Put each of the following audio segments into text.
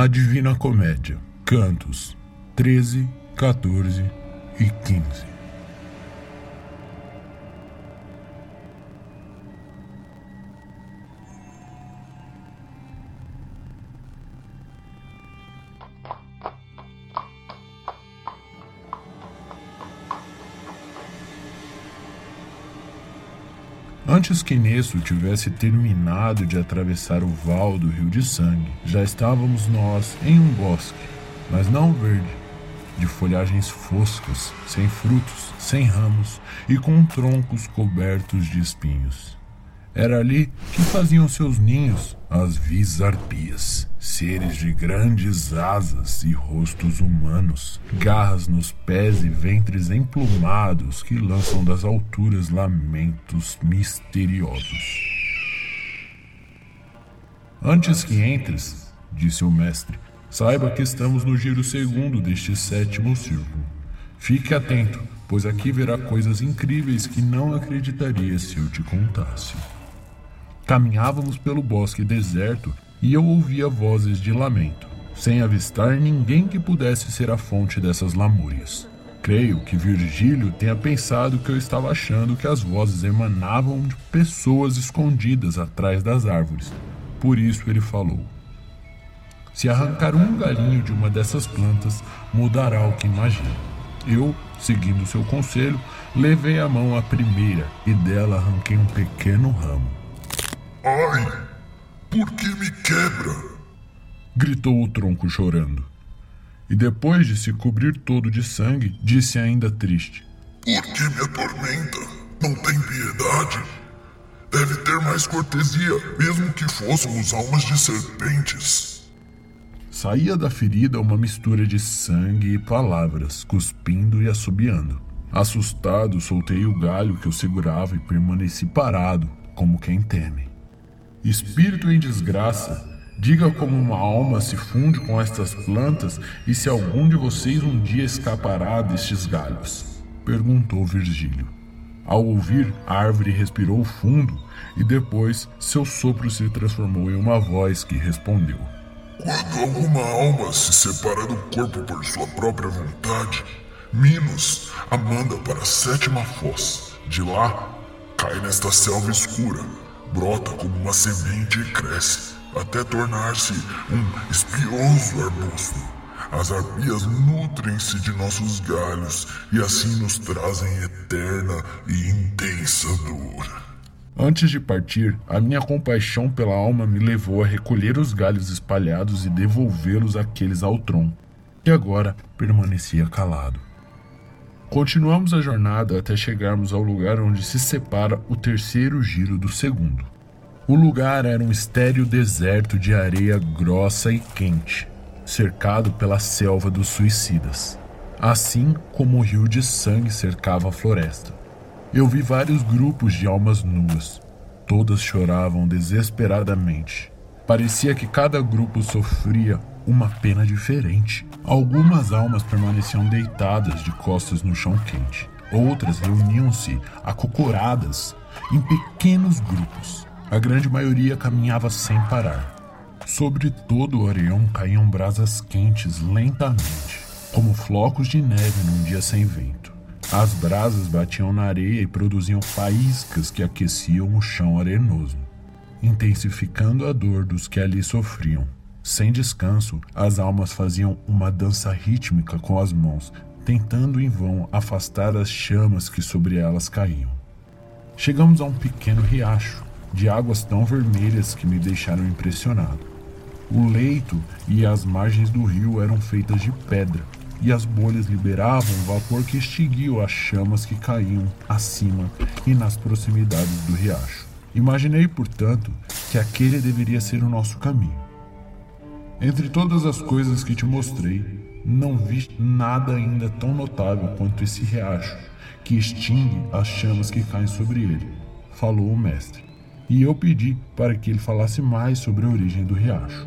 A Divina Comédia, cantos 13, 14 e 15. Antes que Nesso tivesse terminado de atravessar o val do Rio de Sangue, já estávamos nós em um bosque, mas não verde, de folhagens foscas, sem frutos, sem ramos e com troncos cobertos de espinhos. Era ali que faziam seus ninhos as visarpias, seres de grandes asas e rostos humanos, garras nos pés e ventres emplumados que lançam das alturas lamentos misteriosos. Antes que entres, disse o mestre, saiba que estamos no giro segundo deste sétimo círculo. Fique atento, pois aqui verá coisas incríveis que não acreditaria se eu te contasse. Caminhávamos pelo bosque deserto e eu ouvia vozes de lamento, sem avistar ninguém que pudesse ser a fonte dessas lamúrias. Creio que Virgílio tenha pensado que eu estava achando que as vozes emanavam de pessoas escondidas atrás das árvores. Por isso ele falou: Se arrancar um galinho de uma dessas plantas, mudará o que imagina. Eu, seguindo seu conselho, levei a mão à primeira e dela arranquei um pequeno ramo. Ai, por que me quebra? Gritou o tronco chorando. E depois de se cobrir todo de sangue, disse ainda triste: Por que me atormenta? Não tem piedade? Deve ter mais cortesia, mesmo que fôssemos almas de serpentes. Saía da ferida uma mistura de sangue e palavras, cuspindo e assobiando. Assustado, soltei o galho que eu segurava e permaneci parado, como quem teme. Espírito em desgraça, diga como uma alma se funde com estas plantas e se algum de vocês um dia escapará destes galhos? Perguntou Virgílio. Ao ouvir, a árvore respirou fundo e depois seu sopro se transformou em uma voz que respondeu: Quando alguma alma se separa do corpo por sua própria vontade, Minos a manda para a sétima foz. De lá, cai nesta selva escura, brota como uma semente e cresce, até tornar-se um espioso arbusto. As arpias nutrem-se de nossos galhos e assim nos trazem eterna e intensa dor. Antes de partir, a minha compaixão pela alma me levou a recolher os galhos espalhados e devolvê-los àqueles ao tronco, que agora permanecia calado. Continuamos a jornada até chegarmos ao lugar onde se separa o terceiro giro do segundo. O lugar era um estéril deserto de areia grossa e quente, cercado pela selva dos suicidas, assim como o rio de sangue cercava a floresta. Eu vi vários grupos de almas nuas. Todas choravam desesperadamente. Parecia que cada grupo sofria uma pena diferente. Algumas almas permaneciam deitadas de costas no chão quente. Outras reuniam-se acocoradas em pequenos grupos. A grande maioria caminhava sem parar. Sobre todo o Orião caíam brasas quentes lentamente, como flocos de neve num dia sem vento. As brasas batiam na areia e produziam faíscas que aqueciam o chão arenoso, intensificando a dor dos que ali sofriam. Sem descanso, as almas faziam uma dança rítmica com as mãos, tentando em vão afastar as chamas que sobre elas caíam. Chegamos a um pequeno riacho, de águas tão vermelhas que me deixaram impressionado. O leito e as margens do rio eram feitas de pedra, e as bolhas liberavam vapor que extinguiu as chamas que caíam acima e nas proximidades do riacho. Imaginei, portanto, que aquele deveria ser o nosso caminho. Entre todas as coisas que te mostrei, não vi nada ainda tão notável quanto esse riacho, que extingue as chamas que caem sobre ele, falou o mestre. E eu pedi para que ele falasse mais sobre a origem do riacho.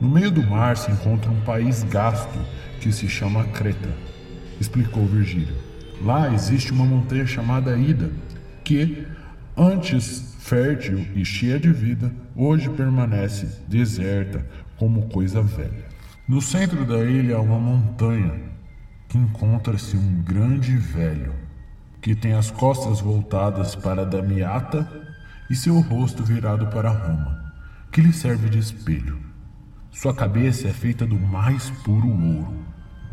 No meio do mar se encontra um país gasto que se chama Creta, explicou Virgílio. Lá existe uma montanha chamada Ida, que, antes fértil e cheia de vida, hoje permanece deserta como coisa velha. No centro da ilha há uma montanha que encontra-se um grande velho que tem as costas voltadas para Damiata e seu rosto virado para Roma, que lhe serve de espelho. Sua cabeça é feita do mais puro ouro.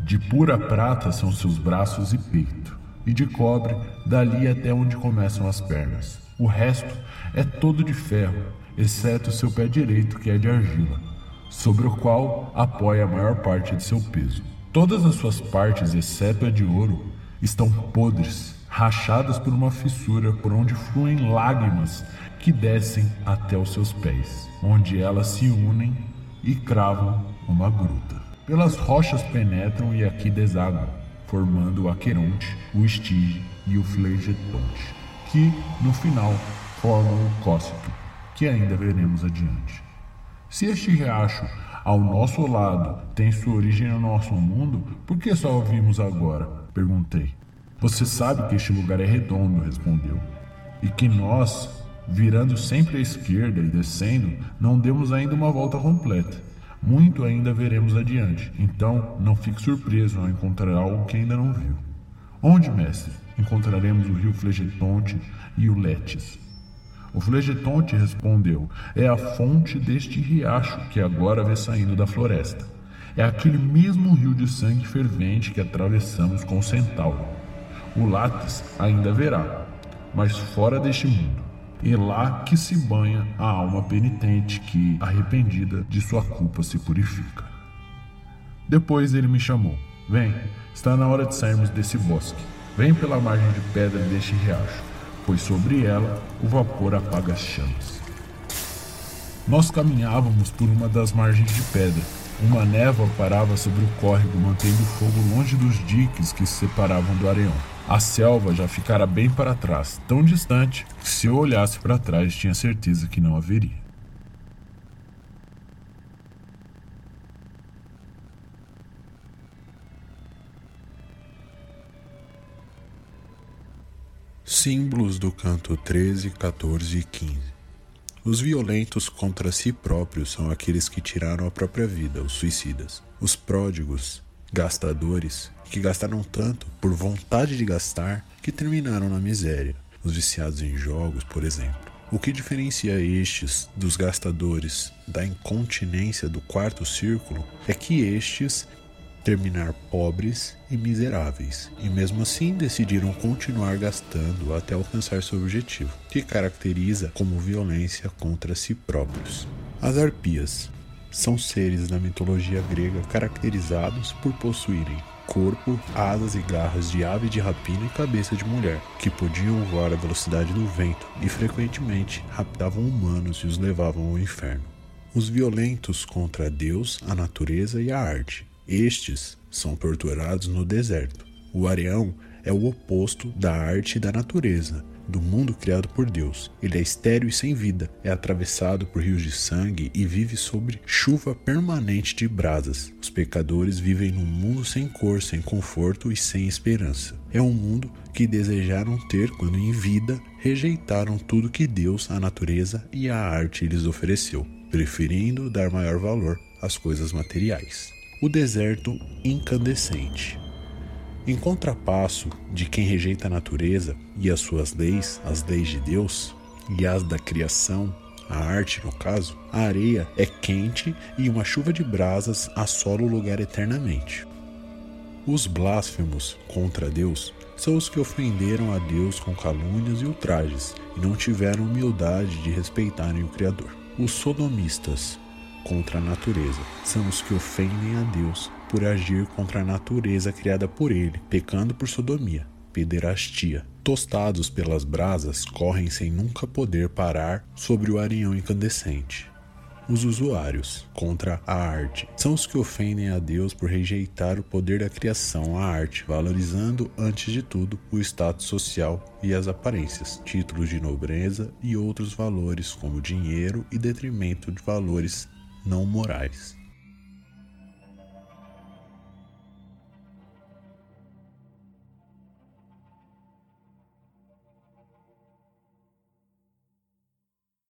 De pura prata são seus braços e peito, e de cobre dali até onde começam as pernas. O resto é todo de ferro, exceto seu pé direito, que é de argila, sobre o qual apoia a maior parte de seu peso. Todas as suas partes, exceto a de ouro, estão podres, rachadas por uma fissura por onde fluem lágrimas que descem até os seus pés, onde elas se unem e cravam uma gruta. Pelas rochas penetram e aqui desagam, formando o Aqueronte, o Estige e o Flegetonte, que, no final, formam o Cócito, que ainda veremos adiante. Se este riacho ao nosso lado tem sua origem no nosso mundo, por que só o vimos agora? Perguntei. Você sabe que este lugar é redondo, respondeu, e que nós, virando sempre à esquerda e descendo, não demos ainda uma volta completa. Muito ainda veremos adiante, então não fique surpreso ao encontrar algo que ainda não viu. Onde, mestre? Encontraremos o rio Flegetonte e o Letes. O Flegetonte respondeu: É a fonte deste riacho que agora vê saindo da floresta. É aquele mesmo rio de sangue fervente que atravessamos com o centauro. O Lattes ainda verá, mas fora deste mundo. E lá que se banha a alma penitente que, arrependida de sua culpa, se purifica. Depois ele me chamou: Vem, está na hora de sairmos desse bosque. Vem pela margem de pedra deste riacho pois sobre ela o vapor apaga as chamas. Nós caminhávamos por uma das margens de pedra. Uma névoa parava sobre o córrego, mantendo o fogo longe dos diques que se separavam do areão. A selva já ficara bem para trás, tão distante que se eu olhasse para trás tinha certeza que não haveria. Símbolos do canto 13, 14 e 15. Os violentos contra si próprios são aqueles que tiraram a própria vida, os suicidas. Os pródigos, gastadores, que gastaram tanto por vontade de gastar que terminaram na miséria. Os viciados em jogos, por exemplo. O que diferencia estes dos gastadores da incontinência do quarto círculo é que estes terminar pobres e miseráveis, e mesmo assim decidiram continuar gastando até alcançar seu objetivo, que caracteriza como violência contra si próprios. As arpias são seres da mitologia grega caracterizados por possuírem corpo, asas e garras de ave de rapina e cabeça de mulher, que podiam voar à velocidade do vento e frequentemente raptavam humanos e os levavam ao inferno. Os violentos contra Deus, a natureza e a arte, estes são torturados no deserto. O Areão é o oposto da arte e da natureza, do mundo criado por Deus. Ele é estéril e sem vida, é atravessado por rios de sangue e vive sobre chuva permanente de brasas. Os pecadores vivem num mundo sem cor, sem conforto e sem esperança. É um mundo que desejaram ter quando em vida rejeitaram tudo que Deus, a natureza e a arte lhes ofereceu, preferindo dar maior valor às coisas materiais o deserto incandescente. Em contrapasso de quem rejeita a natureza e as suas leis, as leis de Deus, e as da criação, a arte no caso, a areia é quente e uma chuva de brasas assola o lugar eternamente. Os blasfemos contra Deus são os que ofenderam a Deus com calúnias e ultrajes e não tiveram humildade de respeitarem o Criador. Os sodomistas contra a natureza. São os que ofendem a Deus por agir contra a natureza criada por ele, pecando por sodomia, pederastia. Tostados pelas brasas, correm sem nunca poder parar sobre o areião incandescente. Os usuários contra a arte são os que ofendem a Deus por rejeitar o poder da criação, a arte, valorizando antes de tudo o status social e as aparências, títulos de nobreza e outros valores como dinheiro e detrimento de valores não morais.